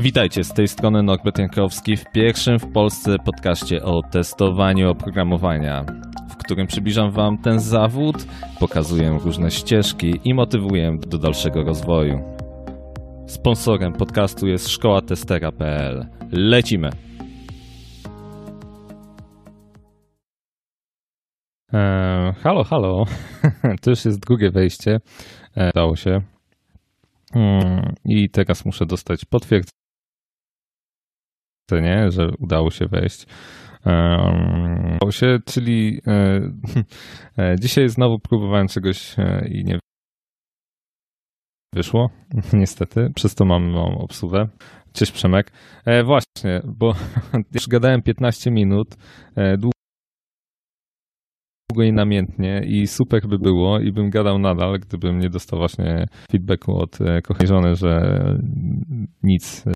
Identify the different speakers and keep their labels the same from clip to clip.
Speaker 1: Witajcie, z tej strony Norbert Jankowski w pierwszym w Polsce podcaście o testowaniu oprogramowania, w którym przybliżam Wam ten zawód, pokazuję różne ścieżki i motywuję do dalszego rozwoju. Sponsorem podcastu jest szkoła testera.pl. Lecimy! Eee, halo, halo. to już jest drugie wejście. Eee, udało się. Mm, I teraz muszę dostać potwierdzenie, że udało się wejść. Udało się, czyli e, e, dzisiaj znowu próbowałem czegoś e, i nie wyszło, niestety. Przez to mam małą obsługę. Cześć Przemek. Właśnie, bo już gadałem 15 minut, długo długo i namiętnie i super by było i bym gadał nadal, gdybym nie dostał właśnie feedbacku od e, kochanej żony, że nic e,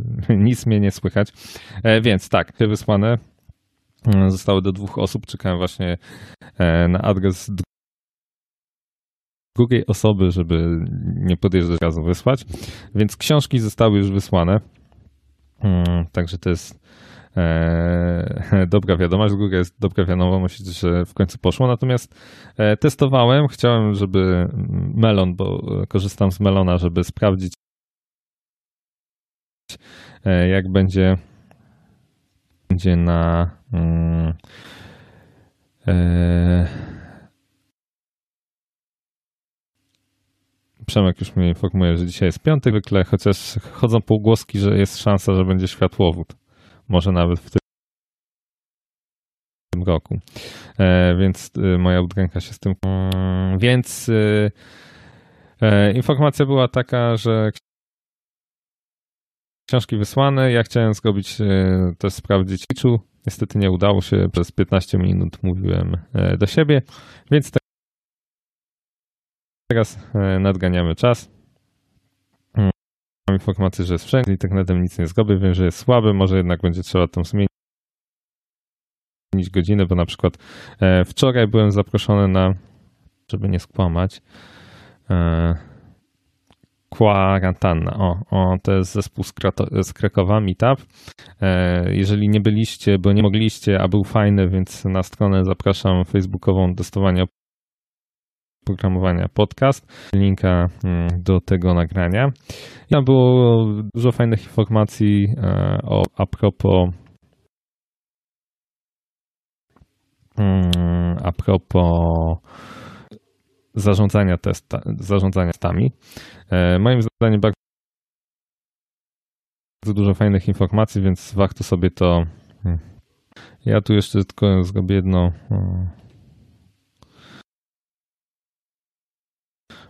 Speaker 1: nic mnie nie słychać. E, więc tak, wysłane zostały do dwóch osób. Czekałem właśnie na adres drugiej osoby, żeby nie podjeżdżać razu wysłać. Więc książki zostały już wysłane. Mm, także to jest E, dobra wiadomość, góry jest dobra wiadomość, że w końcu poszło. Natomiast e, testowałem, chciałem, żeby melon, bo korzystam z melona, żeby sprawdzić, e, jak będzie, będzie na. Mm, Przemek już mnie informuje, że dzisiaj jest piątek, zwykle, chociaż chodzą półgłoski, że jest szansa, że będzie światłowód może nawet w tym roku. E, więc e, moja udręka się z tym. Mm, więc e, informacja była taka, że książki wysłane. Ja chciałem zrobić, też sprawdzić liczu. Niestety nie udało się. Przez 15 minut mówiłem do siebie, więc teraz nadganiamy czas. Mam informację, że jest wszędzie, internetem nic nie zgoby, wiem, że jest słaby, może jednak będzie trzeba tam zmienić godzinę, bo na przykład e, wczoraj byłem zaproszony na, żeby nie skłamać, Kwarantanna. O, o, to jest zespół z, Krato- z Krakowa, Meetup. E, jeżeli nie byliście, bo nie mogliście, a był fajny, więc na stronę zapraszam facebookową testowania programowania podcast, linka mm, do tego nagrania. Tam było dużo fajnych informacji e, o, a propos mm, a propos zarządzania, testa, zarządzania testami. E, moim zdaniem bardzo dużo fajnych informacji, więc warto sobie to. Hmm. Ja tu jeszcze tylko zrobię jedno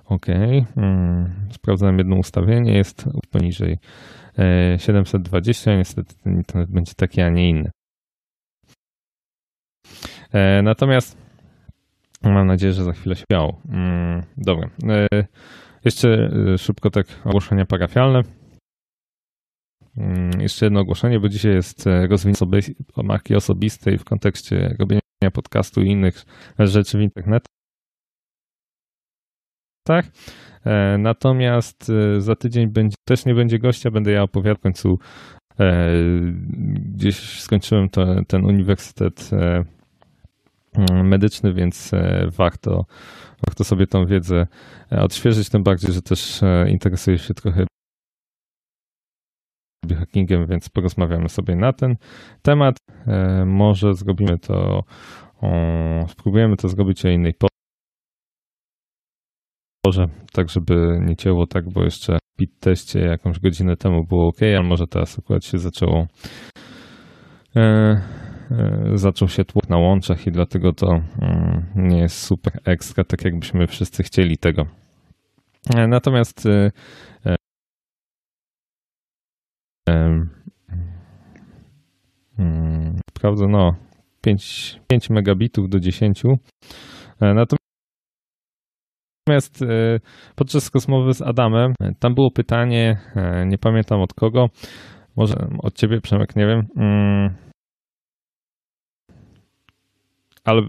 Speaker 1: OK. Hmm. Sprawdzam jedno ustawienie, jest poniżej 720. E, niestety internet będzie taki, a nie inny. E, natomiast mam nadzieję, że za chwilę się miało. Hmm. Dobra. E, jeszcze szybko tak ogłoszenia parafialne. Hmm. Jeszcze jedno ogłoszenie, bo dzisiaj jest rozwinięcie marki osobistej w kontekście robienia podcastu i innych rzeczy w internecie. E, natomiast e, za tydzień będzie, też nie będzie gościa, będę ja opowiadał w końcu. E, gdzieś skończyłem to, ten uniwersytet mm, medyczny, więc warto, warto sobie tą wiedzę odświeżyć, tym bardziej, że też interesuję się trochę biohackingiem, więc porozmawiamy sobie na ten temat. Może zrobimy to, spróbujemy to zrobić o innej porze tak żeby nie cięło tak, bo jeszcze w teście jakąś godzinę temu było ok, ale może teraz akurat się zaczęło e, e, zaczął się tłok na łączach i dlatego to mm, nie jest super ekstra, tak jakbyśmy wszyscy chcieli tego. E, natomiast e, e, mm, sprawdzę, no 5, 5 megabitów do 10. Natomiast e, podczas rozmowy z Adamem, e, tam było pytanie, e, nie pamiętam od kogo, może od ciebie, Przemek, nie wiem. Mm. Ale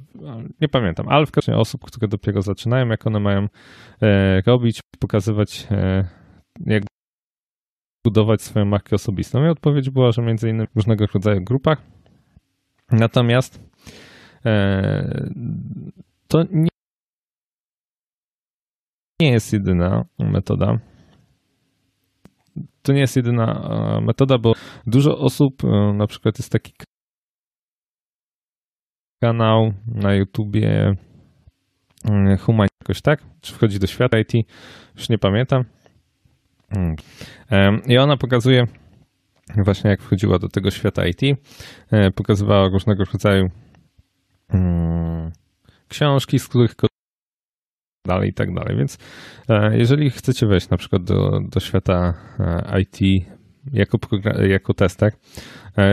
Speaker 1: nie pamiętam, ale w każdym razie osób, które dopiero zaczynają, jak one mają robić, pokazywać, jak budować swoją markę osobistą? I odpowiedź była, że między innymi w różnego rodzaju grupach. Natomiast e, to nie, jest jedyna metoda. To nie jest jedyna e, metoda, bo dużo osób, e, na przykład jest taki kanał na YouTubie mm, Human jakoś tak? Czy wchodzi do świata IT? Już nie pamiętam. Mm. I ona pokazuje właśnie jak wchodziła do tego świata IT, e, pokazywała różnego rodzaju mm, książki, z których dalej i tak dalej. Więc e, jeżeli chcecie wejść na przykład do, do świata e, IT jako, jako tester,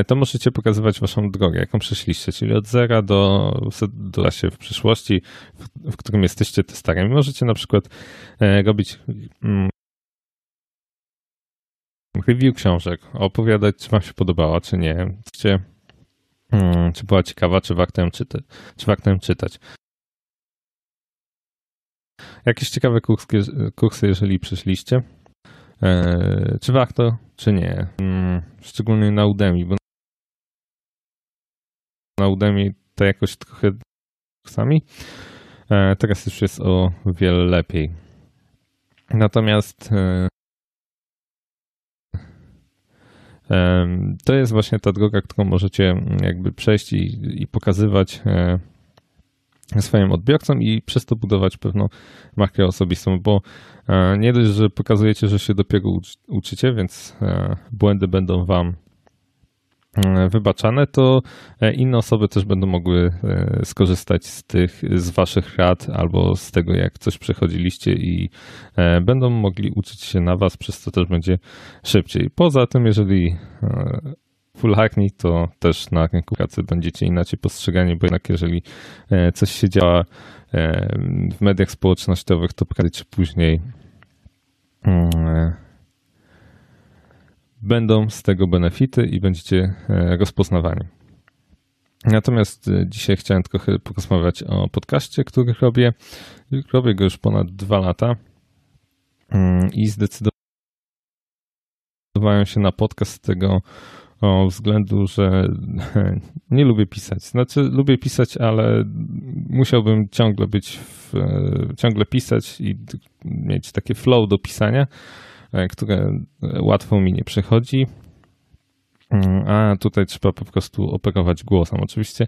Speaker 1: to możecie pokazywać waszą drogę, jaką przeszliście, czyli od zera do, do się w przyszłości, w, w którym jesteście testerem. Możecie na przykład robić mm, review książek, opowiadać, czy wam się podobała, czy nie, czy, hmm, czy była ciekawa, czy warto ją, czyta, czy warto ją czytać. Jakieś ciekawe kursy, kursy jeżeli przyszliście, e, czy warto, czy nie. Hmm, szczególnie na Udemy, bo na Udemy to jakoś trochę kursami. E, teraz już jest o wiele lepiej. Natomiast e, to jest właśnie ta droga, którą możecie jakby przejść i, i pokazywać e, swoim odbiorcom i przez to budować pewną markę osobistą, bo e, nie dość, że pokazujecie, że się dopiero uczycie, więc e, błędy będą wam E, wybaczane, to inne osoby też będą mogły skorzystać z tych, z waszych rad albo z tego, jak coś przechodziliście i będą mogli uczyć się na was, przez co też będzie szybciej. Poza tym, jeżeli full hackney, to też na rynku pracy będziecie inaczej postrzegani, bo jednak jeżeli coś się działa w mediach społecznościowych, to prędzej czy później mm, będą z tego benefity i będziecie e, rozpoznawani. Natomiast e, dzisiaj chciałem trochę porozmawiać o podcaście, który robię. Robię go już ponad dwa lata mm, i zdecydowałem się na podcast z tego względu, że nie lubię pisać. Znaczy, lubię pisać, ale musiałbym ciągle być, w, ciągle pisać i mieć takie flow do pisania E, które łatwo mi nie przychodzi. Mm, a tutaj trzeba po prostu operować głosem. Oczywiście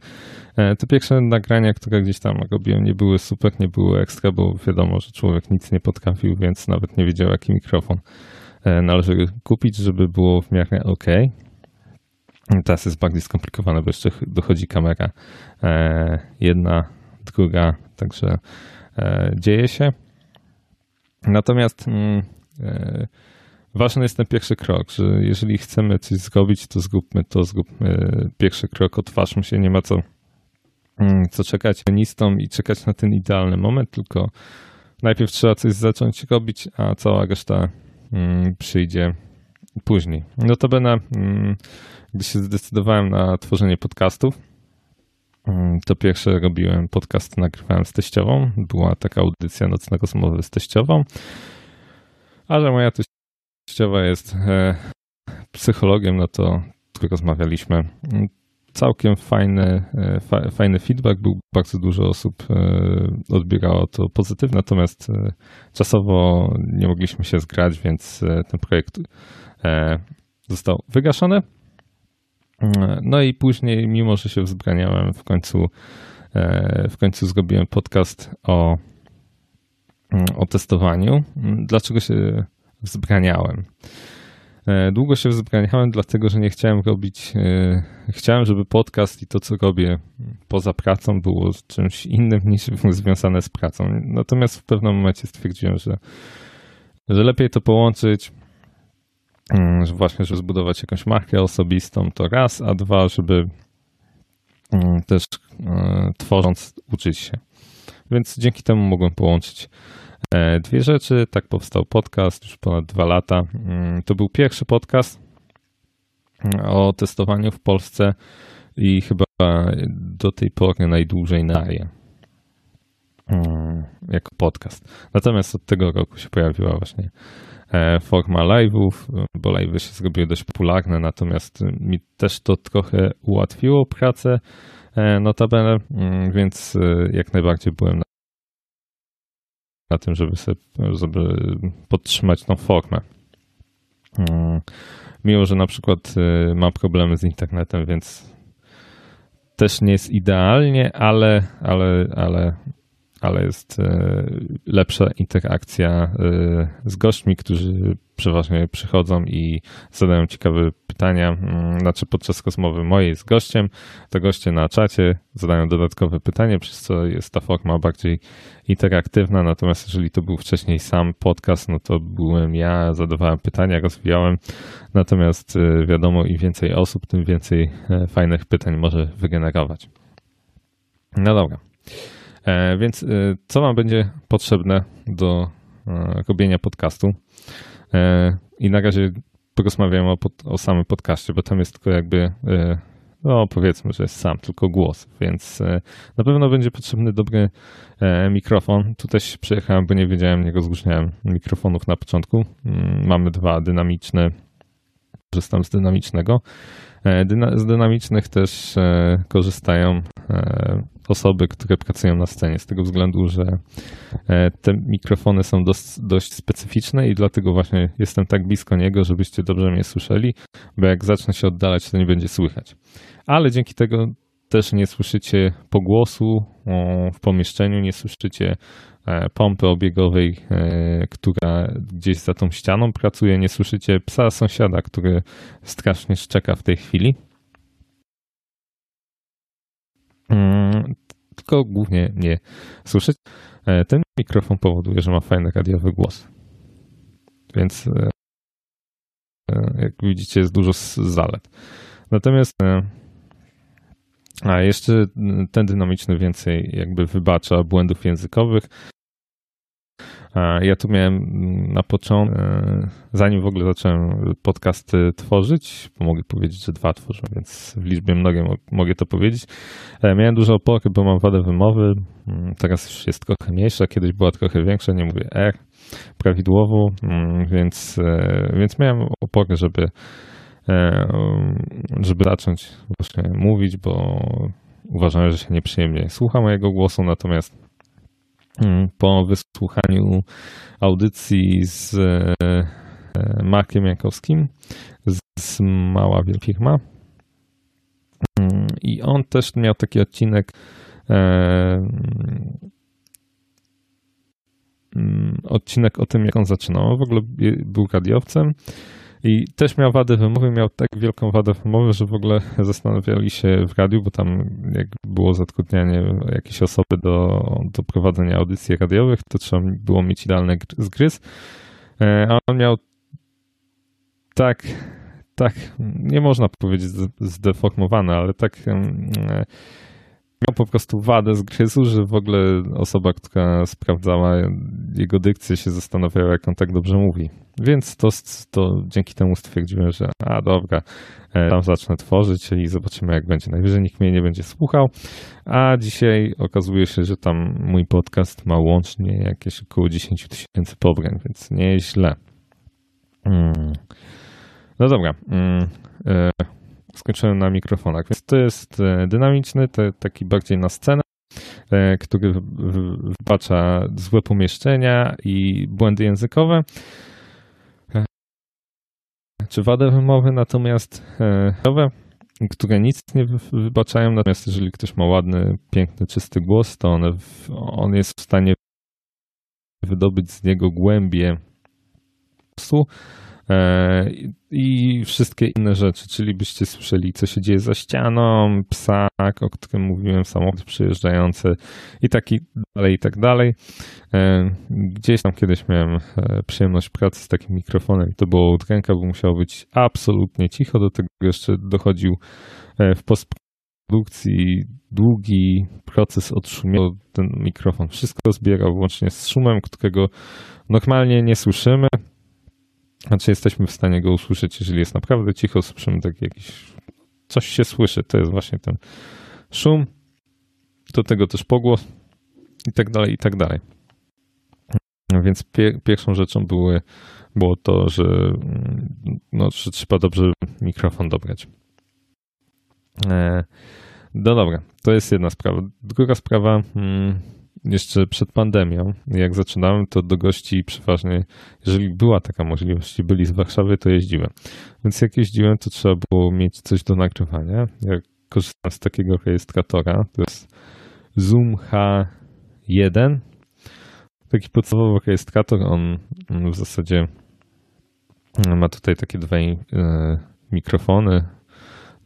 Speaker 1: e, te pierwsze nagrania, które gdzieś tam robiłem, nie były super, nie były ekstra, bo wiadomo, że człowiek nic nie potrafił, więc nawet nie wiedział, jaki mikrofon e, należy kupić, żeby było w miarę ok. Teraz jest bardziej skomplikowane, bo jeszcze dochodzi kamera jedna, druga, także dzieje się. Natomiast mm, E, ważny jest ten pierwszy krok, że jeżeli chcemy coś zrobić, to zróbmy to, zróbmy pierwszy krok, otwórzmy się, nie ma co, mm, co czekać nistą i czekać na ten idealny moment, tylko najpierw trzeba coś zacząć robić, a cała reszta mm, przyjdzie później. Notabene, mm, gdy się zdecydowałem na tworzenie podcastów, to pierwsze robiłem podcast, nagrywałem z teściową. Była taka audycja Nocne Rozmowy z teściową. A że moja teściowa jest e, psychologiem, no to rozmawialiśmy. Całkiem fajny, e, fa, fajny feedback był. Bardzo dużo osób e, odbierało to pozytywnie, natomiast e, czasowo nie mogliśmy się zgrać, więc ten projekt został wygaszony. No i później, mimo że się wzbraniałem, w końcu, w końcu zrobiłem podcast o o testowaniu. Dlaczego się wzbraniałem? E, długo się wzbraniałem, dlatego że nie chciałem robić, e, chciałem, żeby podcast i to, co robię poza pracą, było czymś innym niż związane z pracą. Natomiast w pewnym momencie stwierdziłem, że, że lepiej to połączyć, mm, że właśnie, żeby zbudować jakąś markę osobistą, to raz, a dwa, żeby mm, też e, tworząc uczyć się. Więc dzięki temu mogłem połączyć dwie rzeczy. Tak powstał podcast już ponad dwa lata. Mm, to był pierwszy podcast mm, o testowaniu w Polsce i chyba do tej pory najdłużej na je. mm, jako podcast. Natomiast od tego roku się pojawiła właśnie e, forma live'ów, bo live'y się zrobiły dość popularne, natomiast mi też to trochę ułatwiło pracę notabene, mm, więc jak najbardziej byłem na tym, żeby, sobie, żeby podtrzymać tą formę. Mm, mimo, że na przykład y, mam problemy z internetem, więc też nie jest idealnie, ale, ale, ale ale jest e, lepsza interakcja e, z gośćmi, którzy przeważnie przychodzą i zadają ciekawe pytania. Mm, znaczy podczas rozmowy mojej z gościem, to goście na czacie zadają dodatkowe pytanie, przez co jest ta forma bardziej interaktywna. Natomiast jeżeli to był wcześniej sam podcast, no to byłem ja, zadawałem pytania, rozwijałem. Natomiast e, wiadomo, im więcej osób, tym więcej fajnych pytań może wygenerować. No dobra. E, więc e, co Wam będzie potrzebne do e, robienia podcastu? I na razie porozmawiamy o, o samym podcaście, bo tam jest tylko jakby, no powiedzmy, że jest sam, tylko głos, więc na pewno będzie potrzebny dobry mikrofon. Tu też przyjechałem, bo nie wiedziałem, nie rozróżniałem mikrofonów na początku. Mm, mamy dwa dynamiczne, korzystam z dynamicznego. Z dynamicznych też korzystają osoby, które pracują na scenie, z tego względu, że e, te mikrofony są dość, dość specyficzne i dlatego właśnie jestem tak blisko niego, żebyście dobrze mnie słyszeli, bo jak zacznę się oddalać, to nie będzie słychać. Ale dzięki tego też nie słyszycie pogłosu w pomieszczeniu, nie słyszycie e, pompy obiegowej, e, która gdzieś za tą ścianą pracuje, nie słyszycie psa sąsiada, który strasznie szczeka w tej chwili. Mm, tylko głównie nie słyszeć. E, ten mikrofon powoduje, że ma fajny radiowy głos. Więc e, e, jak widzicie jest dużo zalet. Natomiast a jeszcze ten dynamiczny więcej jakby wybacza błędów językowych, ja tu miałem na początku, e, zanim w ogóle zacząłem podcasty tworzyć, mogę powiedzieć, że dwa tworzę, więc w liczbie mnogiej mogę to powiedzieć. E, miałem dużo opory, bo mam wadę wymowy. Mm, teraz już jest trochę mniejsza, kiedyś była trochę większa, nie mówię R prawidłowo, mm, więc, e, więc miałem opory, żeby, żeby zacząć właśnie mówić, bo uważałem, że się nieprzyjemnie słucha mojego głosu, natomiast Mm, po wysłuchaniu audycji z e, Markiem Jankowskim z Mała Firma. Mm, I on też miał taki odcinek e, mm, odcinek o tym, jak on zaczynał. W ogóle był radiowcem i też miał wadę wymowy, miał tak wielką wadę wymowy, że w ogóle zastanawiali się w radiu, bo tam jak było zatrudnianie jakiejś osoby do, do prowadzenia audycji radiowych, to trzeba było mieć idealny zgryz. E, a on miał tak, tak, nie można powiedzieć zdeformowane, ale tak miał po prostu wadę z gryzu, że w ogóle osoba, która sprawdzała jego dykcję się zastanawiała, jak on tak dobrze mówi. Więc to, to dzięki temu stwierdziłem, że a dobra, e, tam zacznę tworzyć i zobaczymy jak będzie. Najwyżej nikt mnie nie będzie słuchał, a dzisiaj okazuje się, że tam mój podcast ma łącznie jakieś około 10 tysięcy pobrań, więc nie jest źle. Mm. No dobra. Mm. Skończyłem na mikrofonach. Więc to jest e, dynamiczny, to taki bardziej na scenę, e, który wybacza złe pomieszczenia i błędy językowe e, czy wadę wymowy, natomiast nowe, które nic nie wybaczają, natomiast jeżeli ktoś ma ładny, piękny, czysty głos, to on jest w stanie wydobyć z niego głębie głosu, i wszystkie inne rzeczy, czyli byście słyszeli, co się dzieje za ścianą, psak, o którym mówiłem, samochód przyjeżdżający i taki dalej, i tak dalej. E, gdzieś tam kiedyś miałem e, przyjemność pracy z takim mikrofonem i to było od bo musiało być absolutnie cicho, do tego jeszcze dochodził w postprodukcji długi proces odszumienia, ten mikrofon wszystko zbierał włącznie z szumem, którego normalnie nie słyszymy, znaczy jesteśmy w stanie go usłyszeć, jeżeli jest naprawdę cicho, słyszymy tak jakiś, coś się słyszy, to jest właśnie ten szum, do tego też pogłos i tak dalej, i tak dalej. Więc pie, pierwszą rzeczą były, było to, że, no, że trzeba dobrze mikrofon dobrać. E, no dobra, to jest jedna sprawa. Druga sprawa, mm, jeszcze przed pandemią, jak zaczynałem, to do gości przeważnie, jeżeli była taka możliwość byli z Warszawy, to jeździłem. Więc jak jeździłem, to trzeba było mieć coś do nagrywania. Ja korzystam z takiego rejestratora, to jest Zoom H1. Taki podstawowy rejestrator, on w zasadzie ma tutaj takie dwa e, mikrofony,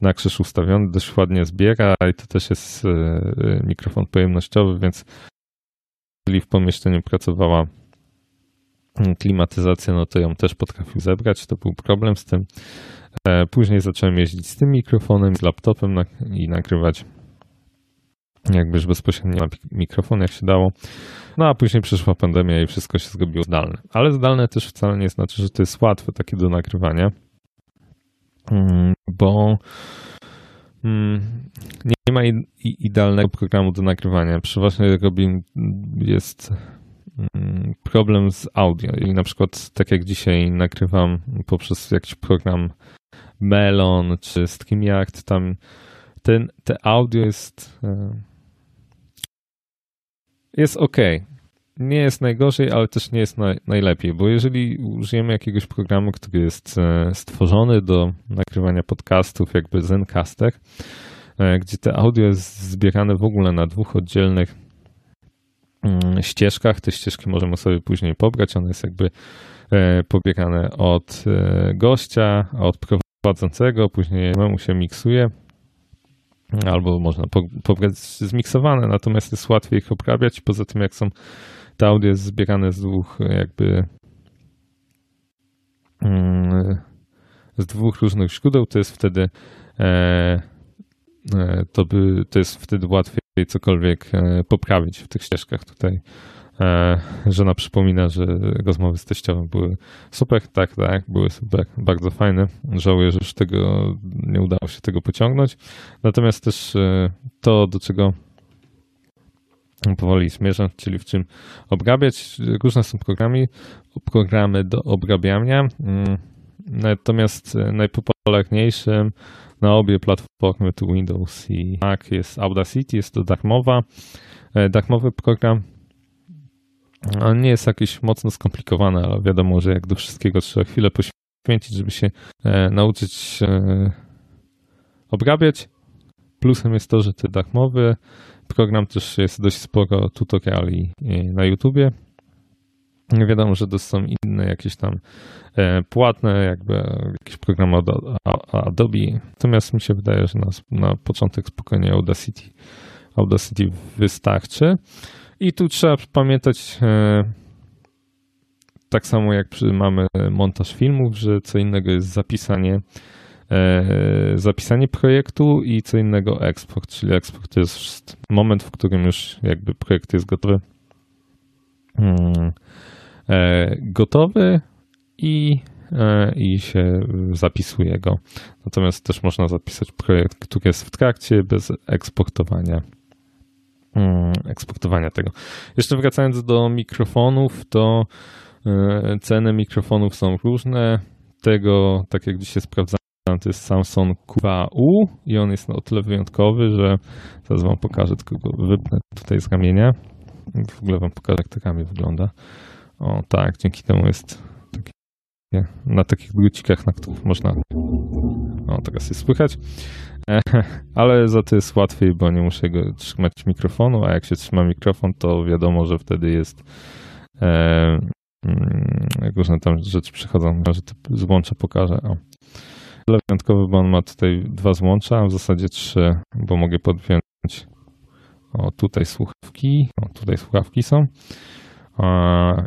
Speaker 1: na krzyż ustawiony, dość ładnie zbiera i to też jest e, mikrofon pojemnościowy, więc jeżeli w pomieszczeniu pracowała klimatyzacja, no to ją też potrafił zebrać. To był problem z tym. E, później zacząłem jeździć z tym mikrofonem, z laptopem i nagrywać jakby już bezpośrednio na mikrofon, jak się dało. No a później przyszła pandemia i wszystko się zrobiło zdalne. Ale zdalne też wcale nie znaczy, że to jest łatwe takie do nagrywania, mm, bo nie ma idealnego programu do nagrywania. Przeważnie robi, jest mm, problem z audio. I na przykład tak jak dzisiaj nagrywam poprzez jakiś program Melon czy StreamYard, tam ten, te audio jest e, jest ok. Nie jest najgorzej, ale też nie jest naj, najlepiej, bo jeżeli użyjemy jakiegoś programu, który jest e, stworzony do nagrywania podcastów, jakby Zencaster, e, gdzie te audio jest zbierane w ogóle na dwóch oddzielnych mm, ścieżkach, te ścieżki możemy sobie później pobrać, one jest jakby e, pobierane od gościa, od prowadzącego, później mu się miksuje. Albo można pobrać zmiksowane, natomiast jest łatwiej ich oprawiać. Poza tym, jak są te audio zbierane z dwóch jakby mm, z dwóch różnych źródeł, to jest wtedy e, e, to, by, to jest wtedy łatwiej cokolwiek e, poprawić w tych ścieżkach tutaj. Żona przypomina, że rozmowy z teściową były super, tak, tak, były super, bardzo fajne. Żałuję, że już tego nie udało się tego pociągnąć. Natomiast też to, do czego powoli zmierzam, czyli w czym obrabiać. Różne są programy, programy do obrabiania. Mm, natomiast najpopularniejszym na obie platformy, to Windows i Mac, jest Audacity. Jest to darmowa, darmowy program. On nie jest jakiś mocno skomplikowany, ale wiadomo, że jak do wszystkiego trzeba chwilę poświęcić, żeby się e, nauczyć e, obrabiać. Plusem jest to, że te darmowy program też jest dość sporo tutoriali e, na YouTubie. Wiadomo, że to są inne jakieś tam e, płatne, jakby jakieś programy od Adobe. Natomiast mi się wydaje, że na, na początek spokojnie Audacity, Audacity wystarczy. I tu trzeba pamiętać, e, tak samo jak przy, mamy montaż filmów, że co innego jest zapisanie, zapisanie projektu i co innego eksport, czyli eksport to jest moment, w którym już jakby projekt jest gotowy. Hmm, e, gotowy i, i się zapisuje go. Natomiast też można zapisać projekt, który jest w trakcie bez eksportowania Mm, eksportowania tego. Jeszcze wracając do mikrofonów, to e, ceny mikrofonów są różne. Tego, tak jak dzisiaj sprawdzałem, to jest Samsung QAU i on jest o tyle wyjątkowy, że zaraz wam pokażę, tylko go wypnę tutaj z ramienia. W ogóle wam pokażę, jak to ramię wygląda. O tak, dzięki temu jest taki, na takich drucikach, na których można... O, teraz jest słychać. ale za to jest łatwiej, bo nie muszę go trzymać mikrofonu, a jak się trzyma mikrofon, to wiadomo, że wtedy jest e, mm, różne tam rzeczy przychodzą, że to złącze pokażę. O. Ale wyjątkowy, bo on ma tutaj dwa złącza, a w zasadzie trzy, bo mogę podpiąć. O tutaj słuchawki, o tutaj słuchawki są.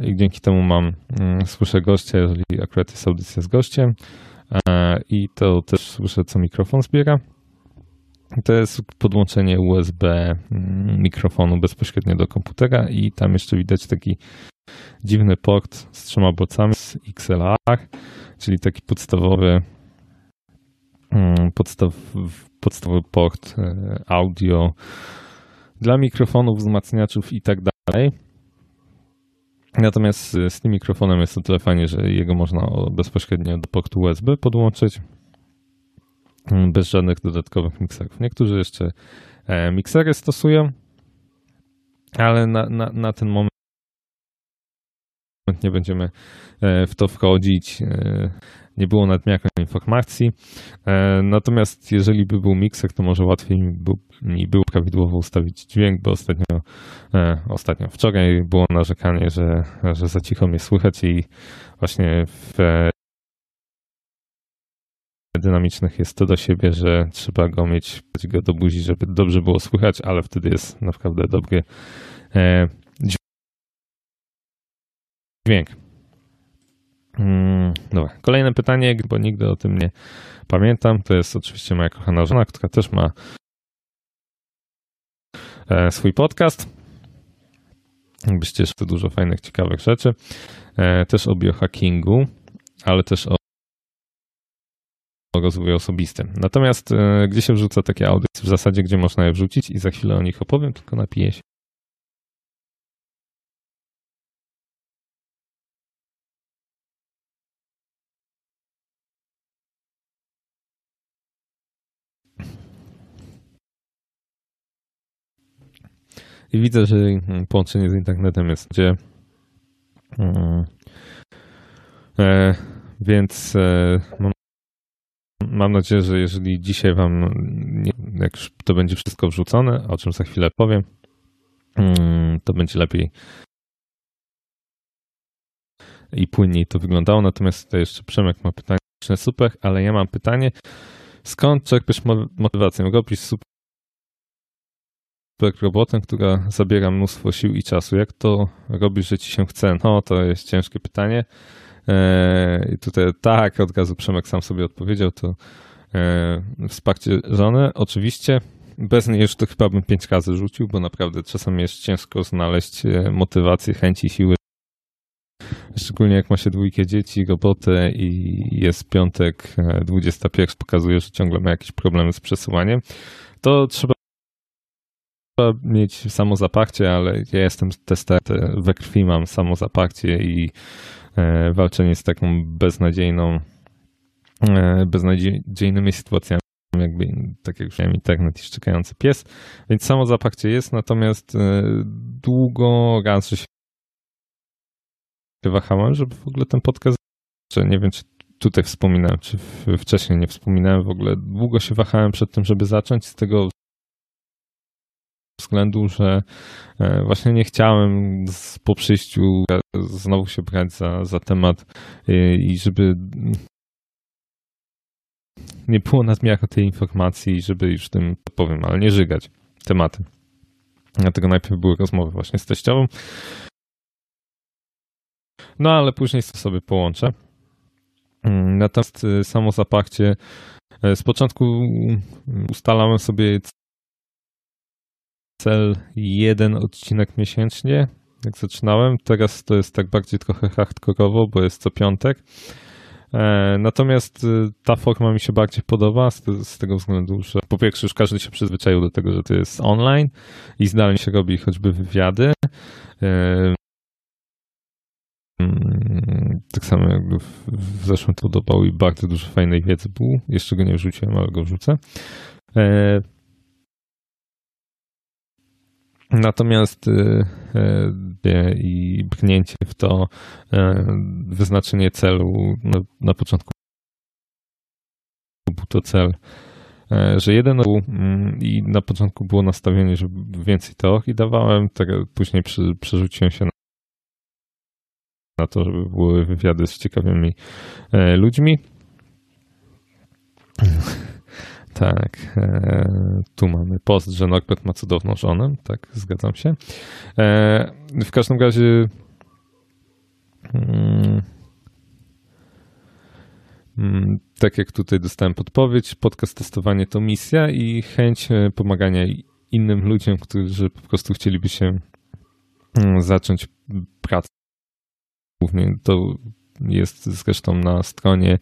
Speaker 1: I dzięki temu mam, mm, słyszę gościa, jeżeli akurat jest audycja z gościem. E, i to też słyszę, co mikrofon zbiera. To jest podłączenie USB mm, mikrofonu bezpośrednio do komputera i tam jeszcze widać taki dziwny port z trzema bocami z XLR, czyli taki podstawowy podstaw, podstawowy port e, audio dla mikrofonów, wzmacniaczów i tak dalej. Natomiast z tym mikrofonem jest o tyle fajnie, że jego można bezpośrednio do portu USB podłączyć bez żadnych dodatkowych mikserów. Niektórzy jeszcze e, miksery stosują, ale na, na, na ten moment nie będziemy e, w to wchodzić. E, nie było nadmiaru informacji. Natomiast jeżeli by był mikser, to może łatwiej mi był prawidłowo ustawić dźwięk, bo ostatnio, ostatnio wczoraj było narzekanie, że, że za cicho mnie słychać i właśnie w dynamicznych jest to do siebie, że trzeba go mieć go do buzi, żeby dobrze było słychać, ale wtedy jest naprawdę dobry e, dźwięk. Mm, dobra, kolejne pytanie, bo nigdy o tym nie pamiętam, to jest oczywiście moja kochana żona, która też ma e, swój podcast. Jakbyście jeszcze dużo fajnych, ciekawych rzeczy. E, też o biohackingu, ale też o rozwoju osobistym. Natomiast e, gdzie się wrzuca takie audycje? W zasadzie, gdzie można je wrzucić i za chwilę o nich opowiem, tylko napiję się. I widzę, że mm, połączenie z internetem jest gdzie. Mm, e, więc e, mam Mam nadzieję, że jeżeli dzisiaj Wam, jak już to będzie wszystko wrzucone, o czym za chwilę powiem, mm, to będzie lepiej i płynniej to wyglądało. Natomiast tutaj jeszcze Przemek ma pytanie, super, ale ja mam pytanie, skąd czerpiesz motywację? Robisz super robotę, która zabiera mnóstwo sił i czasu. Jak to robisz, że ci się chce? No, to jest ciężkie pytanie. E, I tutaj tak, od razu Przemek sam sobie odpowiedział, to e, wsparcie żony. Oczywiście bez niej już to chyba bym pięć razy rzucił, bo naprawdę czasem jest ciężko znaleźć e, motywację, chęci, siły. Szczególnie jak ma się dwójkę dzieci, robotę i jest piątek, 21, pokazuje, że ciągle ma jakieś problemy z przesuwaniem, to trzeba mieć samozaparcie, ale ja jestem testerem, we krwi mam samozaparcie i E, walczenie z taką beznadziejną, e, beznadziejnymi sytuacjami, jakby, tak jak już miałem internet i szczekający pies, więc samo zaparcie jest, natomiast e, długo raz, się wahałem, żeby w ogóle ten podcast, czy nie wiem, czy tutaj wspominałem, czy wcześniej nie wspominałem w ogóle, długo się wahałem przed tym, żeby zacząć z tego względu, że e, właśnie nie chciałem po przyjściu znowu się brać za, za temat e, i żeby nie było nadmiaru tej informacji, żeby już tym powiem, ale nie żygać tematy. Dlatego najpierw były rozmowy właśnie z teściową. No ale później sobie połączę. Mm, natomiast e, samo zaparcie z początku ustalałem sobie cel jeden odcinek miesięcznie, jak zaczynałem. Teraz to jest tak bardziej trochę hardkorowo, bo jest co piątek. E, natomiast y, ta forma mi się bardziej podoba z, z, tego względu, że po pierwsze już każdy się przyzwyczaił do tego, że to jest online i zdalnie się robi choćby wywiady. E, mm, tak samo jakby w, w zeszłym to podobał i bardzo dużo fajnej wiedzy było. Jeszcze go nie wrzuciłem, ale go wrzucę. Natomiast y, y, i brnięcie w to, y, wyznaczenie celu na, na początku był to cel, że jeden mm, i na początku było nastawienie, żeby więcej teorii dawałem, tak później przerzuciłem się na to, żeby były wywiady z ciekawymi ludźmi. Tak, e, tu mamy post, że Norbert ma cudowną żonę, tak, zgadzam się. E, w każdym razie mm, mm, tak jak tutaj dostałem podpowiedź, podcast testowanie to misja i chęć e, pomagania innym ludziom, którzy po prostu chcieliby się mm, zacząć pracę. Głównie to jest zresztą na stronie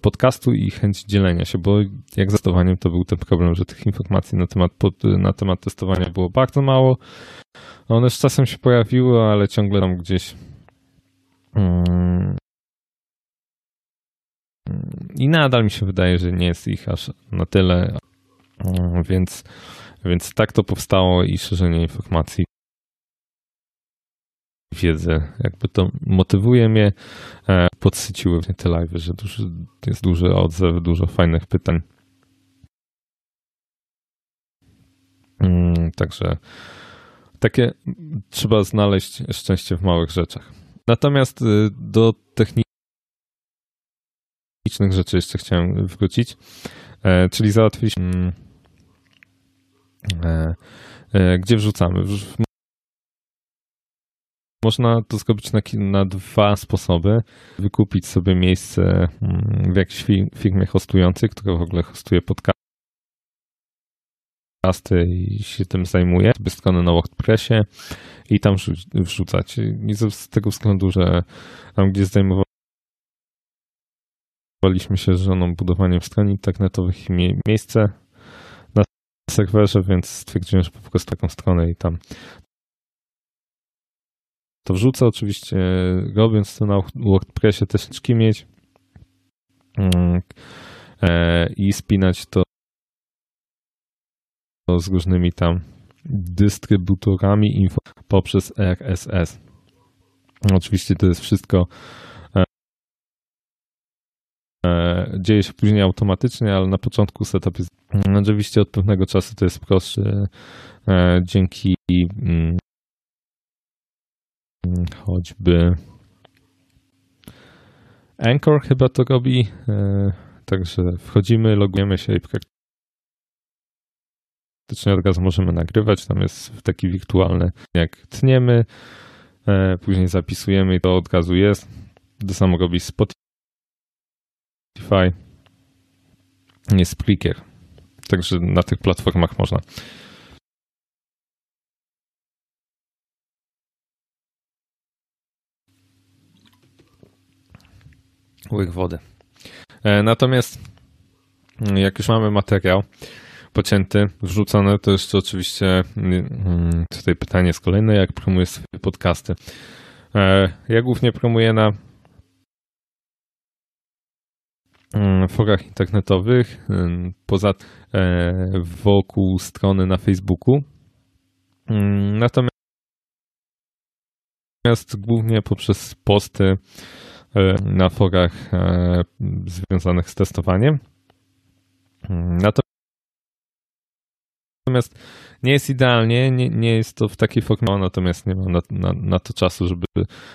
Speaker 1: podcastu i chęć dzielenia się, bo jak z testowaniem to był ten problem, że tych informacji na temat, na temat testowania było bardzo mało. One z czasem się pojawiły, ale ciągle tam gdzieś mm, i nadal mi się wydaje, że nie jest ich aż na tyle, mm, więc, więc tak to powstało i szerzenie informacji wiedzę. Jakby to motywuje mnie, e, podsyciły mnie te live, że duży, jest duży odzew, dużo fajnych pytań. Mm, także takie trzeba znaleźć szczęście w małych rzeczach. Natomiast y, do technicznych rzeczy jeszcze chciałem wrócić, e, czyli załatwiliśmy mm, e, gdzie wrzucamy. Można to zrobić na, na, dwa sposoby. Wykupić sobie miejsce mm, w jakiejś firmie hostującej, która w ogóle hostuje podcasty i się tym zajmuje. Sobie stronę na WordPressie i tam wrzucać. I z tego względu, że tam gdzie zajmowaliśmy się z żoną budowaniem stron internetowych i miejsce na serwerze, więc stwierdziłem, że po prostu taką stronę i tam to wrzucę oczywiście, robiąc to na WordPressie też mieć mm, e, i spinać to z różnymi tam dystrybutorami info poprzez RSS. Oczywiście to jest wszystko e, e, dzieje się później automatycznie, ale na początku setup jest oczywiście od pewnego czasu to jest prostszy dzięki mm, choćby Anchor chyba to robi. E, także wchodzimy, logujemy się i praktycznie od razu możemy nagrywać. Tam jest taki wirtualny, jak tniemy, e, później zapisujemy i to od razu jest. To samo robi Spotify. Nie Spreaker. Także na tych platformach można. Łyk wody. E, natomiast mm, jak już mamy materiał pocięty, wrzucony, to jeszcze oczywiście mm, tutaj pytanie jest kolejne, jak promujesz swoje podcasty? E, ja głównie promuję na mm, forach internetowych, poza e, wokół strony na Facebooku. Natomiast głównie poprzez posty na forach e, związanych z testowaniem. Natomiast nie jest idealnie, nie, nie jest to w takiej formie, natomiast nie mam na, na, na to czasu, żeby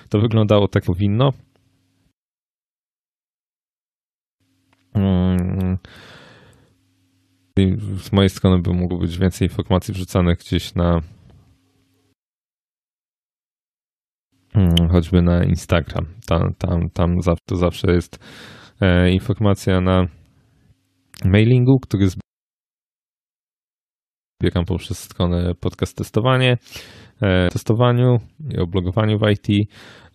Speaker 1: to wyglądało tak powinno. Mm. Z mojej strony by mogło być więcej informacji wrzucanych gdzieś na Mm, choćby na Instagram. Tam, tam, tam to zawsze jest e, informacja na mailingu, który zbieram poprzez stronę podcast testowanie, e, testowaniu i o blogowaniu w IT.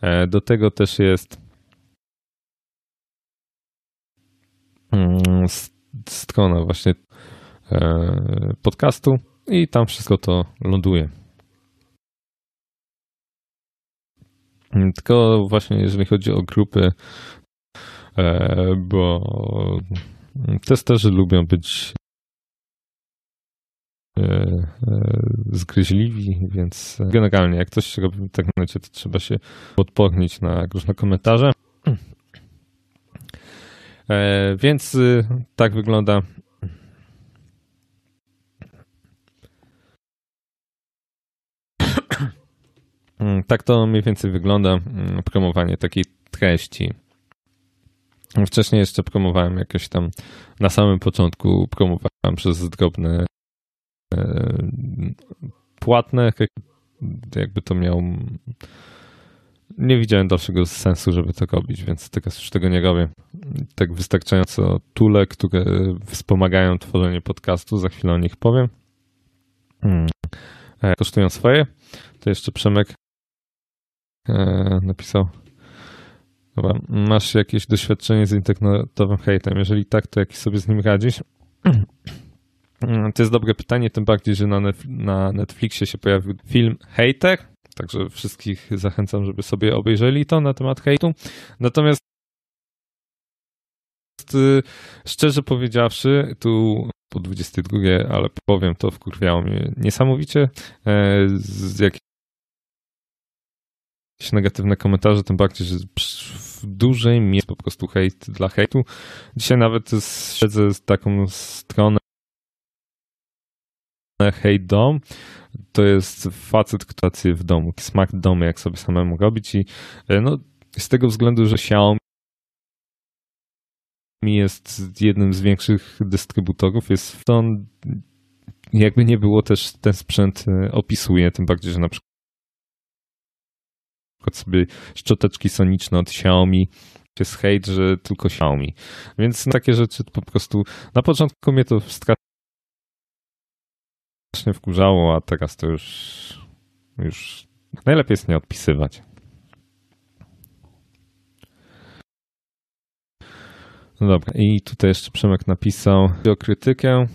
Speaker 1: E, do tego też jest mm, strona właśnie podcastu i tam wszystko to ląduje. Tylko właśnie jeżeli chodzi o grupy, e, bo testerzy lubią być e, e, zgryźliwi, więc generalnie jak coś się robi w internecie, to trzeba się odpornić na różne komentarze. Więc tak wygląda Mm, tak to mniej więcej wygląda mm, promowanie takiej treści. Wcześniej jeszcze promowałem jakoś tam na samym początku promowałem przez drobne e, płatne, jakby to miał. Nie widziałem dalszego sensu, żeby to robić, więc teraz już tego nie robię. Tak wystarczająco tule, które wspomagają tworzenie podcastu, za chwilę o nich powiem. Hmm. Kosztują swoje. To jeszcze Przemek napisał, Dobra, masz jakieś doświadczenie z internetowym hejtem? Jeżeli tak, to jak sobie z nim radzisz? To jest dobre pytanie, tym bardziej, że na, Netflixie się pojawił film Hater, także wszystkich zachęcam, żeby sobie obejrzeli to na temat hejtu. Natomiast y, szczerze powiedziawszy, tu po 22, ale powiem to, wkurwiało mnie niesamowicie. E, z jakieś negatywne komentarze, tym bardziej, że w dużej mierze po prostu hejt dla hejtu. Dzisiaj nawet śledzę taką stronę Hate Dom. To jest facet, który w domu, smak domu, jak sobie samemu robić i e, no, z tego względu, że Xiaomi jest jednym z większych dystrybutorów, jest on, jakby nie było też ten sprzęt e, opisuje, tym bardziej, że na przykład sobie szczoteczki soniczne od Xiaomi jest hejt, że tylko Xiaomi. Więc takie rzeczy po prostu na początku mnie to strasznie wkurzało, a teraz to już już najlepiej jest nie odpisywać. No dobra, i tutaj jeszcze Przemek napisał o krytykę.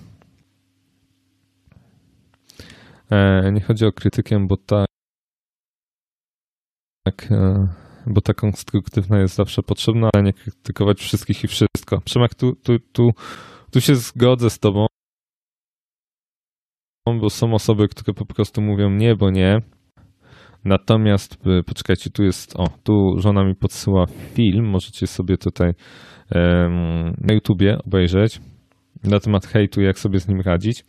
Speaker 1: E, nie chodzi o krytykę, bo ta tak, e, bo ta konstruktywna jest zawsze potrzebna, ale nie krytykować wszystkich i wszystko. Przemek, tu, tu, tu, tu się zgodzę z tobą, bo są osoby, które po prostu mówią nie, bo nie. Natomiast, e, poczekajcie, tu jest, o, tu żona mi podsyła film, możecie sobie tutaj um, na YouTubie obejrzeć na temat hejtu, jak sobie z nim radzić.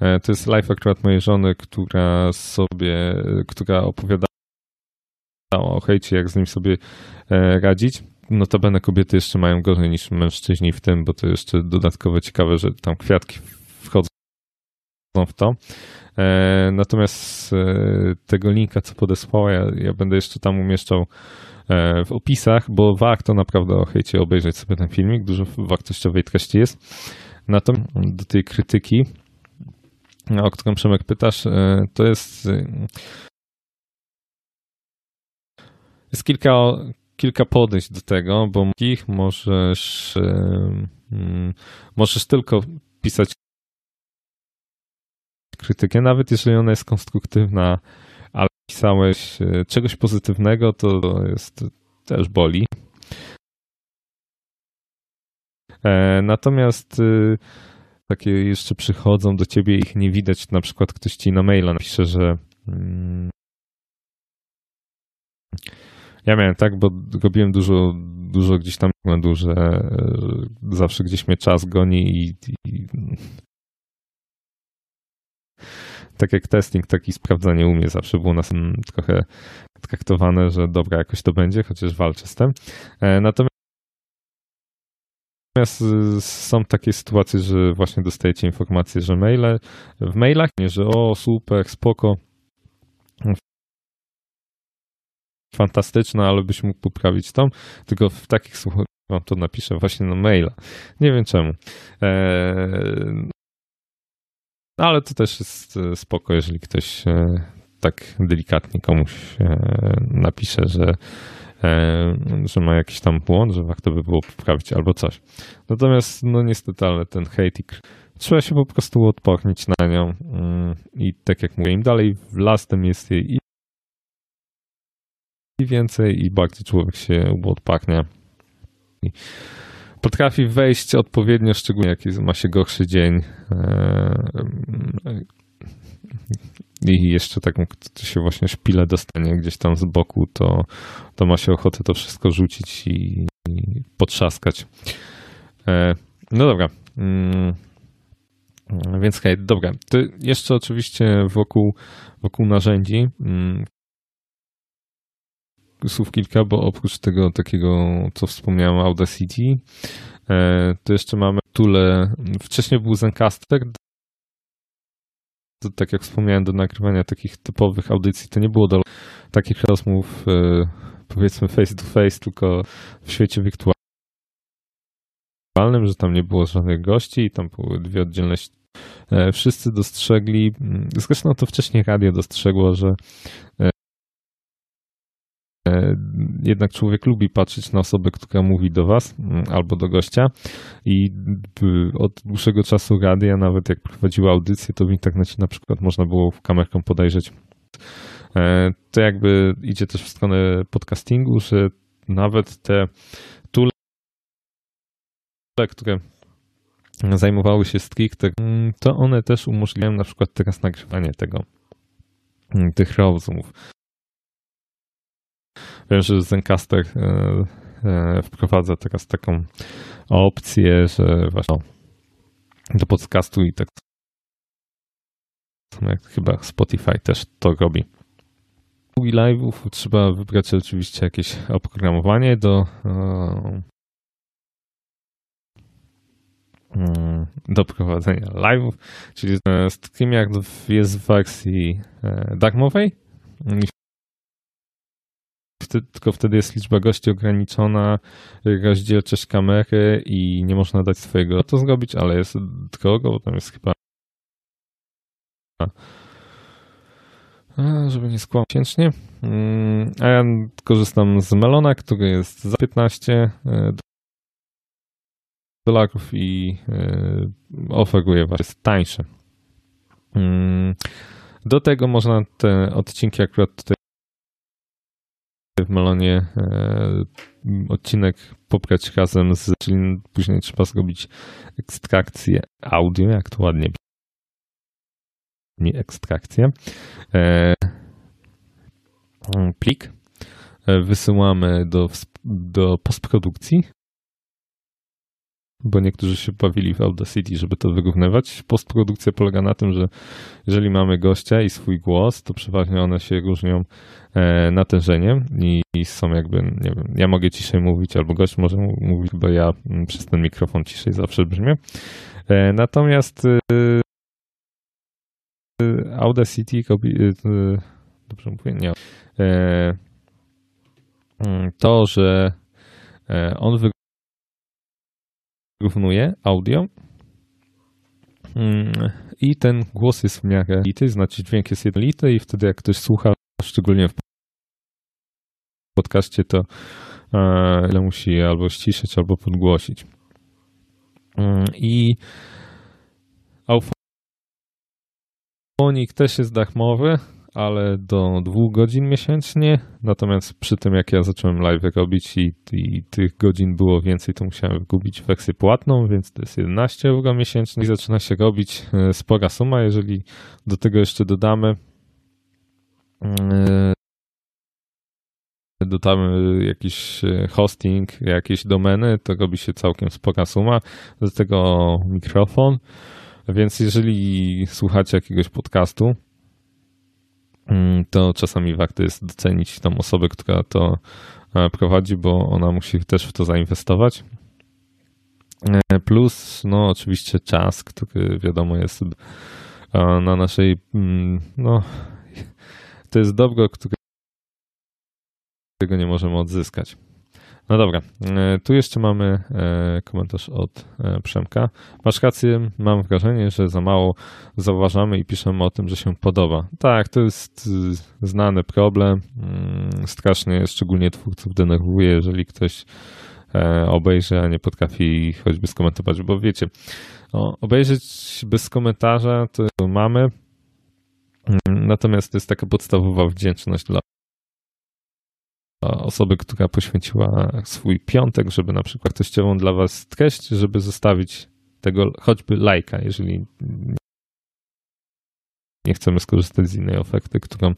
Speaker 1: E, to jest live akurat mojej żony, która sobie, która opowiada o hejcie, jak z nim sobie e, radzić. Notabene kobiety jeszcze mają gorzej niż mężczyźni w tym, bo to jeszcze dodatkowo ciekawe, że tam kwiatki wchodzą w to. E, natomiast e, tego linka, co podesłała, ja, ja będę jeszcze tam umieszczał w opisach, bo warto naprawdę o hejcie obejrzeć sobie ten filmik. Dużo wartościowej treści jest. Natomiast do tej krytyki, o którą Przemek pytasz, to jest jest kilka, kilka podejść do tego, bo ich możesz, możesz tylko pisać krytykę, nawet jeżeli ona jest konstruktywna, ale pisałeś e, czegoś pozytywnego, to jest też boli. E, natomiast y, takie jeszcze przychodzą do ciebie ich nie widać, na przykład ktoś ci na maila napisze, że mm, ja miałem tak, bo robiłem dużo, dużo gdzieś tam błędu, że zawsze gdzieś mnie czas goni i, i tak jak testing, tak i sprawdzanie u mnie zawsze było nas trochę traktowane, że dobra, jakoś to będzie, chociaż walczę z tym. E, natomiast są takie sytuacje, że właśnie dostajecie informację, że maile, w mailach, nie, że o super, spoko, fantastyczna, ale byś mógł poprawić tą, tylko w takich słowach wam to napiszę właśnie na maila. Nie wiem czemu. Eee, ale to też jest e, spoko, jeżeli ktoś e, tak delikatnie komuś e, napisze, że, że ma jakiś tam błąd, że warto by było poprawić albo coś. Natomiast, no niestety, ale ten hate trzeba się po prostu odpornić na nią mm, i tak jak mówię, im dalej w las, tym jest jej i więcej i bardziej człowiek się uodparnia. Potrafi wejść odpowiednio, szczególnie jak ma się gorszy dzień. Eee, I jeszcze taką, kto się właśnie szpilę dostanie gdzieś tam z boku, to, to ma się ochotę to wszystko rzucić i, i potrzaskać. Eee, no dobra. Mm, więc hej, dobra. To jeszcze oczywiście wokół, wokół narzędzi, mm, słów kilka, bo oprócz tego takiego, co wspomniałem, Audacity, e, to jeszcze mamy Tule. Wcześniej był Zencaster. To, tak jak wspomniałem, do nagrywania takich typowych audycji to nie było do takich rozmów, e, powiedzmy face to face, tylko w świecie wirtualnym, że tam nie było żadnych gości i tam były dwie oddzielne e, Wszyscy dostrzegli, zresztą to wcześniej radio dostrzegło, że jednak człowiek lubi patrzeć na osobę, która mówi do was mm, albo do gościa i od dłuższego czasu radia, nawet jak prowadziła audycję, to w internecie na przykład można było kamerką podejrzeć. E, to jakby idzie też w stronę podcastingu, że nawet te tule, które zajmowały się stricte, mm, to one też umożliwiają na przykład teraz nagrywanie tego, mm, tych rozmów. Wiem, że Zencaster e, e, wprowadza teraz taką opcję, że właśnie do podcastu i tak jak chyba Spotify też to robi. Długi live'ów trzeba wybrać oczywiście jakieś oprogramowanie do e, mm, do prowadzenia live'ów, czyli StreamYard jest w wersji darmowej wtedy, tylko wtedy jest liczba gości ograniczona, rozdzielczość kamery i nie można dać swojego to zrobić, ale jest drogo, bo tam jest chyba żeby nie skłamać miesięcznie. Mm, a ja korzystam z Melona, który jest za 15 e, dolarów i e, oferuje właśnie tańsze. Mm, do tego można te odcinki akurat tutaj w Melonie e, odcinek pobrać razem z, czyli później trzeba zrobić ekstrakcję audio, jak to ładnie mi ekstrakcję. E, plik. E, wysyłamy do, do postprodukcji, bo niektórzy się bawili w Audacity, żeby to wyrównywać. Postprodukcja polega na tym, że jeżeli mamy gościa i swój głos, to przeważnie one się różnią e, natężeniem i są jakby, nie wiem, ja mogę ciszej mówić, albo gość może mówić, bo ja mm, przez ten mikrofon ciszej zawsze brzmię. E, natomiast e, Audacity, dobrze mówię, nie. Mm, to, że on wyrównuje audio mm, i ten głos jest w miarę jednolity, znaczy dźwięk jest jednolity i wtedy jak ktoś słucha, szczególnie w podcaście, to e, ile musi albo ściszyć, albo podgłosić. Mm, I Aufonik też jest darmowy, ale do dwóch godzin miesięcznie. Natomiast przy tym, jak ja zacząłem live robić i, i tych godzin było więcej, to musiałem kupić wersję płatną, więc to jest 11 euro miesięcznie i zaczyna się robić e, spora suma. Jeżeli do tego jeszcze dodamy e, dodamy jakiś e, hosting, jakieś domeny, to robi się całkiem spora suma. Do tego mikrofon. Więc jeżeli słuchacie jakiegoś podcastu, to czasami warto jest docenić tą osobę, która to e, prowadzi, bo ona musi też w to zainwestować. E, plus, no oczywiście czas, który wiadomo jest e, na naszej, mm, no to jest dobro, którego nie możemy odzyskać. No dobra, e, tu jeszcze mamy e, komentarz od e, Przemka. Masz rację, mam wrażenie, że za mało zauważamy i piszemy o tym, że się podoba. Tak, to jest znany problem. Mm, strasznie, szczególnie twórców denerwuje, jeżeli ktoś obejrzy, a nie potrafi choćby skomentować, bo wiecie, obejrzeć bez komentarza to mamy, mm, natomiast to jest taka podstawowa wdzięczność dla osoby, która poświęciła swój piątek, żeby na przykład treściową dla Was treść, żeby zostawić tego choćby lajka, jeżeli nie chcemy skorzystać z innej oferty, którą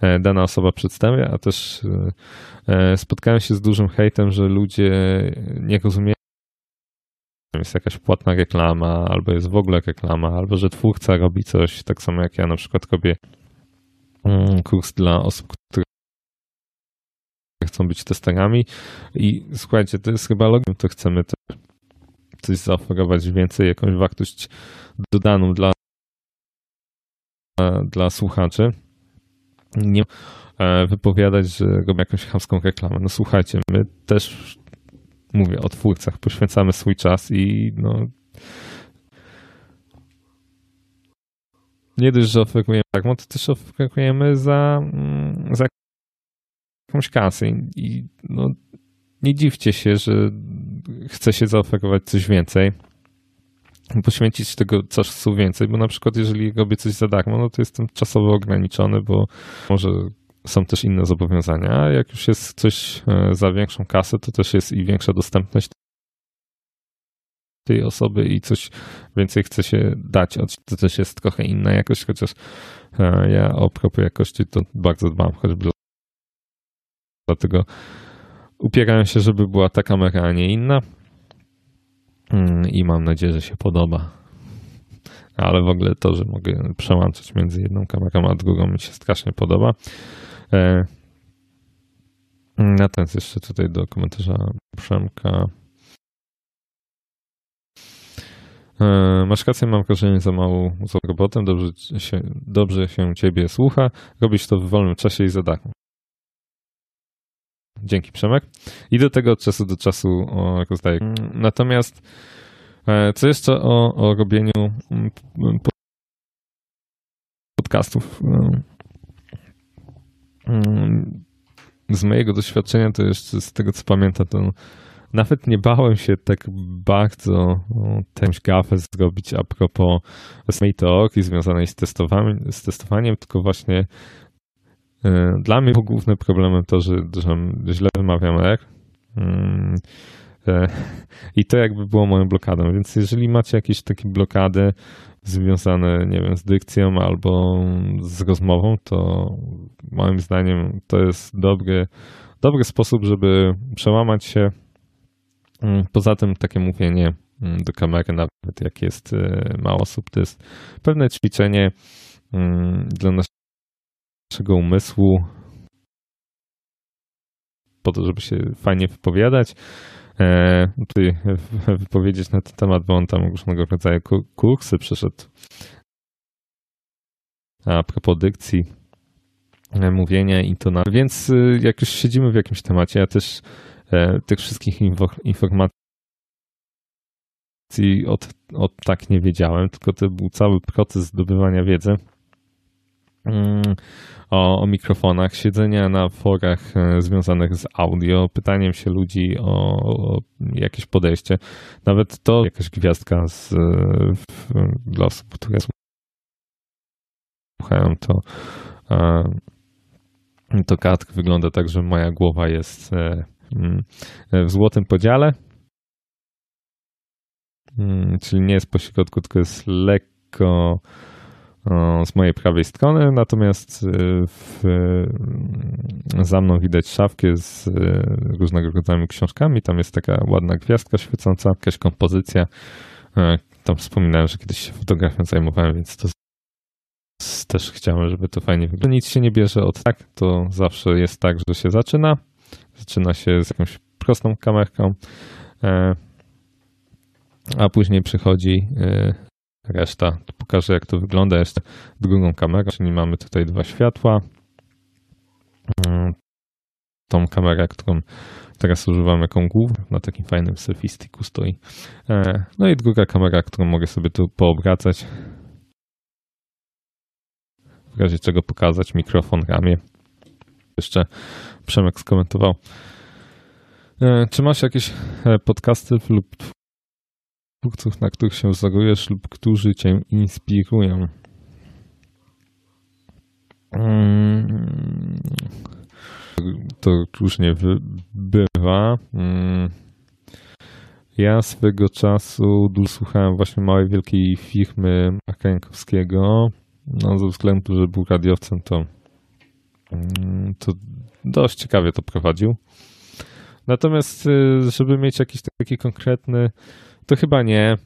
Speaker 1: e, dana osoba przedstawia, a też e, e, spotkałem się z dużym hejtem, że ludzie nie rozumieją, jest jakaś płatna reklama, albo jest w ogóle reklama, albo że twórca robi coś, tak samo jak ja na przykład robię mm, kurs dla osób, które chcą być testerami i słuchajcie, to jest chyba logiem, to chcemy też coś zaoferować więcej, jakąś wartość dodaną dla, dla słuchaczy. Nie e, wypowiadać, że robię jakąś chamską reklamę. No słuchajcie, my też mówię o twórcach, poświęcamy swój czas i no nie dość, że oferujemy darmo, to też oferujemy za, mm, za jakąś kasę i no, nie dziwcie się, że chce się zaoferować coś więcej, poświęcić tego czasu więcej, bo na przykład jeżeli robię coś za darmo, no to jestem czasowo ograniczony, bo może są też inne zobowiązania, a jak już jest coś e, za większą kasę, to też jest i większa dostępność tej osoby i coś więcej chce się dać. To też jest trochę inna jakość, chociaż e, ja o propos jakości to bardzo dbam, choćby dlatego upierałem się, żeby była ta kamera, a nie inna mm, i mam nadzieję, że się podoba. Ale w ogóle to, że mogę przełączać między jedną kamerą a drugą mi się strasznie podoba. E, natomiast jeszcze tutaj do komentarza Przemka. E, masz rację, mam wrażenie za mało z robotem, dobrze się, dobrze się ciebie słucha, robisz to w wolnym czasie i za. Dzięki Przemek. I do tego od czasu do czasu rozdaję. Natomiast e, co jeszcze o, o robieniu podcastów? Mm, z mojego doświadczenia, to jeszcze z tego co pamiętam, to nawet nie bałem się tak bardzo tęś gafę zrobić a propos samej teorii związanej z testowaniem, z testowaniem, tylko właśnie e, dla mnie głównym problemem to, że, że źle wymawiam R. Mm, e, I to jakby było moją blokadą. Więc jeżeli macie jakieś takie blokady związane, nie wiem, z dykcją albo z rozmową, to moim zdaniem to jest dobry, dobry sposób, żeby przełamać się Mm, poza tym takie mówienie mm, do kamery, nawet jak jest y, mało osób, to jest pewne ćwiczenie dla naszego umysłu, po to, żeby się fajnie wypowiadać. E, tutaj wypowiedzieć na ten temat, bo on tam różnego rodzaju kursy przeszedł. A propos dykcji, e, mówienia i to na. Więc y, jak już siedzimy w jakimś temacie, ja też E, tych wszystkich informacji od, od tak nie wiedziałem, tylko to był cały proces zdobywania wiedzy o, o mikrofonach, siedzenia na forach e, związanych z audio, pytaniem się ludzi o, o jakieś podejście. Nawet to jakaś gwiazdka z, w, dla osób, które słuchają, to to kartka wygląda tak, że moja głowa jest e, Mm, w złotym podziale. Mm, czyli nie jest po środku, tylko jest lekko z mojej prawej strony, natomiast y, w, mm, za mną widać szafkę z y, różnego rodzaju książkami. Tam jest taka ładna gwiazdka świecąca, jakaś kompozycja. E, tam wspominałem, że kiedyś się fotografią zajmowałem, więc to też chciałem, żeby to fajnie wyglądało. Nic się nie bierze od tak, to zawsze jest tak, że się zaczyna, Zaczyna się z jakąś prostą kamerką, e, a później przychodzi e, reszta. Pokażę, jak to wygląda jeszcze drugą kamerą, czyli mamy tutaj dwa światła. Mm, tą kamerę, którą teraz używam jako główną, na takim fajnym selfie stoi. E, no i druga kamera, którą mogę sobie tu poobracać. W razie czego pokazać mikrofon, ramię. Jeszcze Przemek skomentował. E, czy masz jakieś e, podcasty lub twórców, na których się wzorujesz lub którzy cię inspirują? Mm, to różnie bywa. Mm, ja swego czasu słuchałem właśnie małej, wielkiej firmy Marka No, ze względu, że był radiowcem, to, mm, to dość ciekawie to prowadził. Natomiast, y, żeby mieć jakiś taki konkretny, to chyba nie.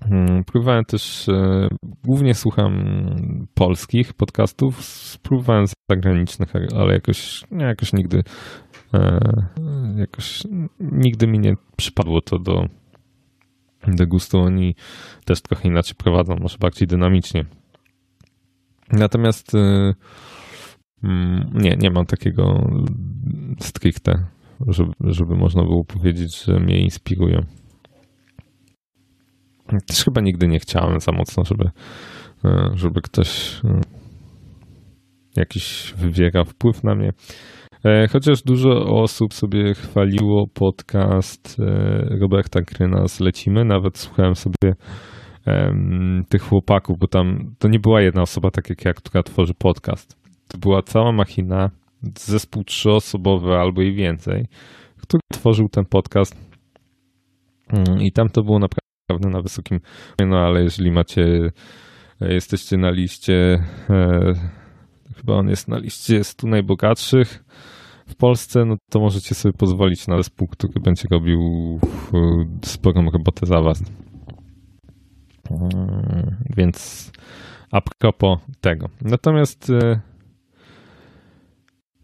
Speaker 1: Hmm, próbowałem też, y, głównie słucham polskich podcastów, spróbowałem zagranicznych, ale jakoś, jakoś nigdy, e, jakoś nigdy mi nie przypadło to do, do gustu. Oni też trochę inaczej prowadzą, może bardziej dynamicznie. Natomiast y, nie, nie mam takiego stricte, żeby, żeby można było powiedzieć, że mnie inspirują. Też chyba nigdy nie chciałem za mocno, żeby, e, żeby ktoś e, jakiś wywiera wpływ na mnie. Chociaż dużo osób sobie chwaliło podcast Roberta Kryna z Lecimy, nawet słuchałem sobie tych chłopaków, bo tam to nie była jedna osoba, tak jak ja, która tworzy podcast. To była cała machina, zespół trzyosobowy albo i więcej, który tworzył ten podcast. Mm, I tam to było naprawdę na wysokim. No ale jeżeli macie, e, jesteście na liście, e, chyba on jest na liście 100 najbogatszych w Polsce, no to możecie sobie pozwolić na zespół, który będzie robił sporą robotę za was. Mm, więc a propos tego. Natomiast e,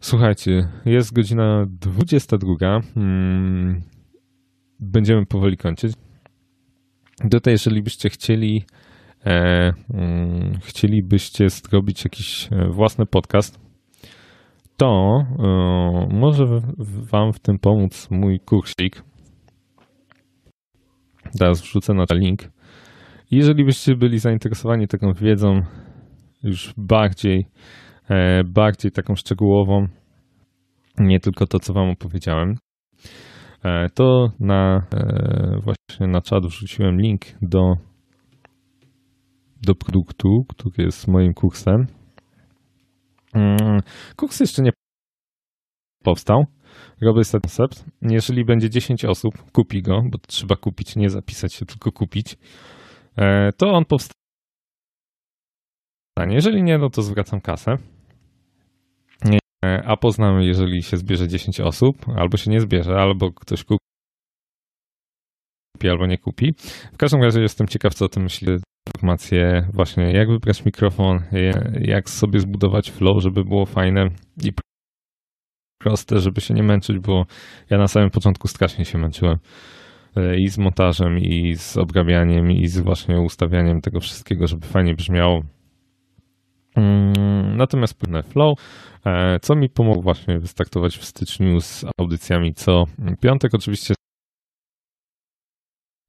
Speaker 1: słuchajcie, jest godzina 22. Mm, będziemy powoli kończyć. Tutaj, jeżeli byście chcieli, e, mm, chcielibyście zrobić jakiś e, własny podcast, to e, może Wam w tym pomóc mój kursik. Teraz wrzucę na link. Jeżeli byście byli zainteresowani taką wiedzą już bardziej, bardziej taką szczegółową, nie tylko to, co wam opowiedziałem, e, to na e, właśnie na czat wrzuciłem link do, do produktu, który jest moim kursem. Mm, kurs jeszcze nie powstał. Robię concept. Jeżeli będzie 10 osób, kupi go, bo trzeba kupić, nie zapisać się, tylko kupić E, to on powstanie. Jeżeli nie, no to zwracam kasę. E, a poznamy, jeżeli się zbierze 10 osób, albo się nie zbierze, albo ktoś kupi, albo nie kupi. W każdym razie jestem ciekaw, co o tym myśli. Informacje właśnie, jak wybrać mikrofon, jak sobie zbudować flow, żeby było fajne i proste, żeby się nie męczyć, bo ja na samym początku strasznie się męczyłem. E, i z montażem, i z obrabianiem, i z właśnie ustawianiem tego wszystkiego, żeby fajnie brzmiało. Mm, natomiast płynne flow, e, co mi pomogło właśnie wystartować w styczniu z audycjami co piątek. Oczywiście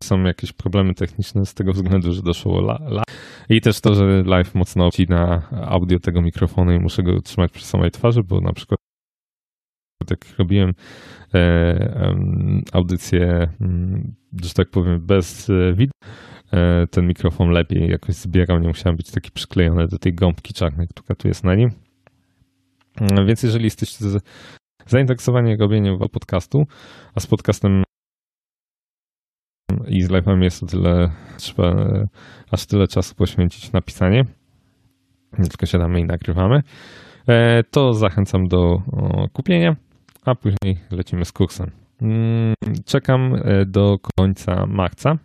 Speaker 1: są jakieś problemy techniczne z tego względu, że doszło la, i też to, że live mocno na audio tego mikrofonu i muszę go trzymać przy samej twarzy, bo na przykład jak robiłem e, audycję, mm, że tak powiem, bez e, wideo, ten mikrofon lepiej jakoś zbierał, nie musiałem być taki przyklejony do tej gąbki czarnej, która tu jest na nim. Mm, więc jeżeli jesteście zainteresowani robieniem podcastu, a z podcastem i z live'em jest o tyle, trzeba aż tyle czasu poświęcić na pisanie, nie tylko siadamy i nagrywamy, to zachęcam do kupienia a później lecimy z kursem. Mm, czekam e, do końca marca, e,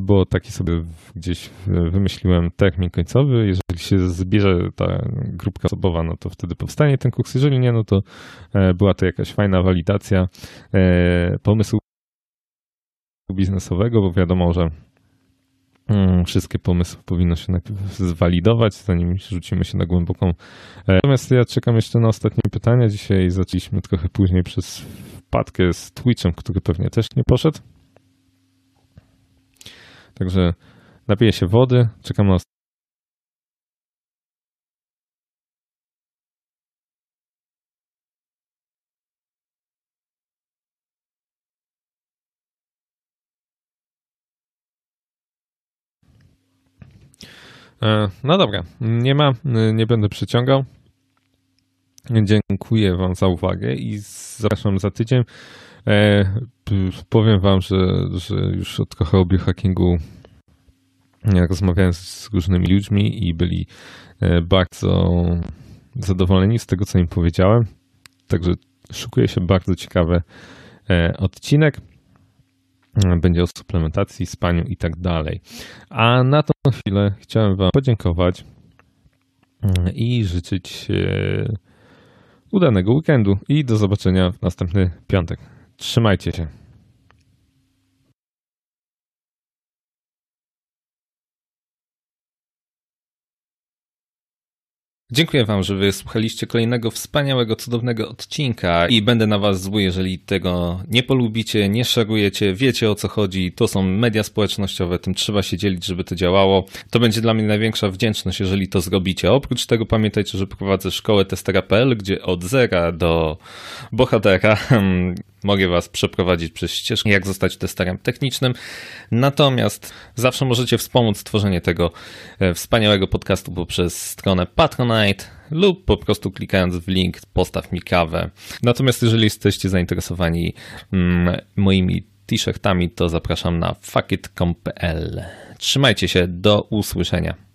Speaker 1: bo taki sobie gdzieś wymyśliłem termin końcowy. Jeżeli się zbierze ta grupka osobowa, no to wtedy powstanie ten kurs. Jeżeli nie, no to e, była to jakaś fajna walidacja pomysłu biznesowego, bo wiadomo, że Mm, wszystkie pomysły powinno się najpierw zwalidować, zanim rzucimy się na głęboką. E, natomiast ja czekam jeszcze na ostatnie pytania. Dzisiaj zaczęliśmy trochę później przez wpadkę z Twitchem, który pewnie też nie poszedł. Także napiję się wody, czekam na E, no dobra, nie ma, nie będę przyciągał. Dziękuję Wam za uwagę i zapraszam za tydzień. E, powiem Wam, że, że już trochę o biohackingu rozmawiałem z różnymi ludźmi i byli e, bardzo zadowoleni z tego, co im powiedziałem. Także szukuje się bardzo ciekawy odcinek będzie o suplementacji, spaniu i tak dalej. A na tą chwilę chciałem Wam podziękować mm, i życzyć udanego weekendu i do zobaczenia w następny piątek. Trzymajcie się. Dziękuję Wam, że wysłuchaliście kolejnego wspaniałego, cudownego odcinka i będę na Was zły, jeżeli tego nie polubicie, nie szerujecie, wiecie o co chodzi. To są media społecznościowe, tym trzeba się dzielić, żeby to działało. To będzie dla mnie największa wdzięczność, jeżeli to zrobicie. Oprócz tego pamiętajcie, że prowadzę szkołę testera.pl, gdzie od zera do bohatera hmm, mogę Was przeprowadzić przez ścieżkę, jak zostać testerem technicznym. Natomiast zawsze możecie wspomóc tworzenie tego e, wspaniałego podcastu poprzez stronę Patronite lub po prostu klikając w link postaw mi kawę. Natomiast jeżeli jesteście zainteresowani mm, moimi t-shirtami, to zapraszam na fuckit.com.pl. Trzymajcie się, do usłyszenia.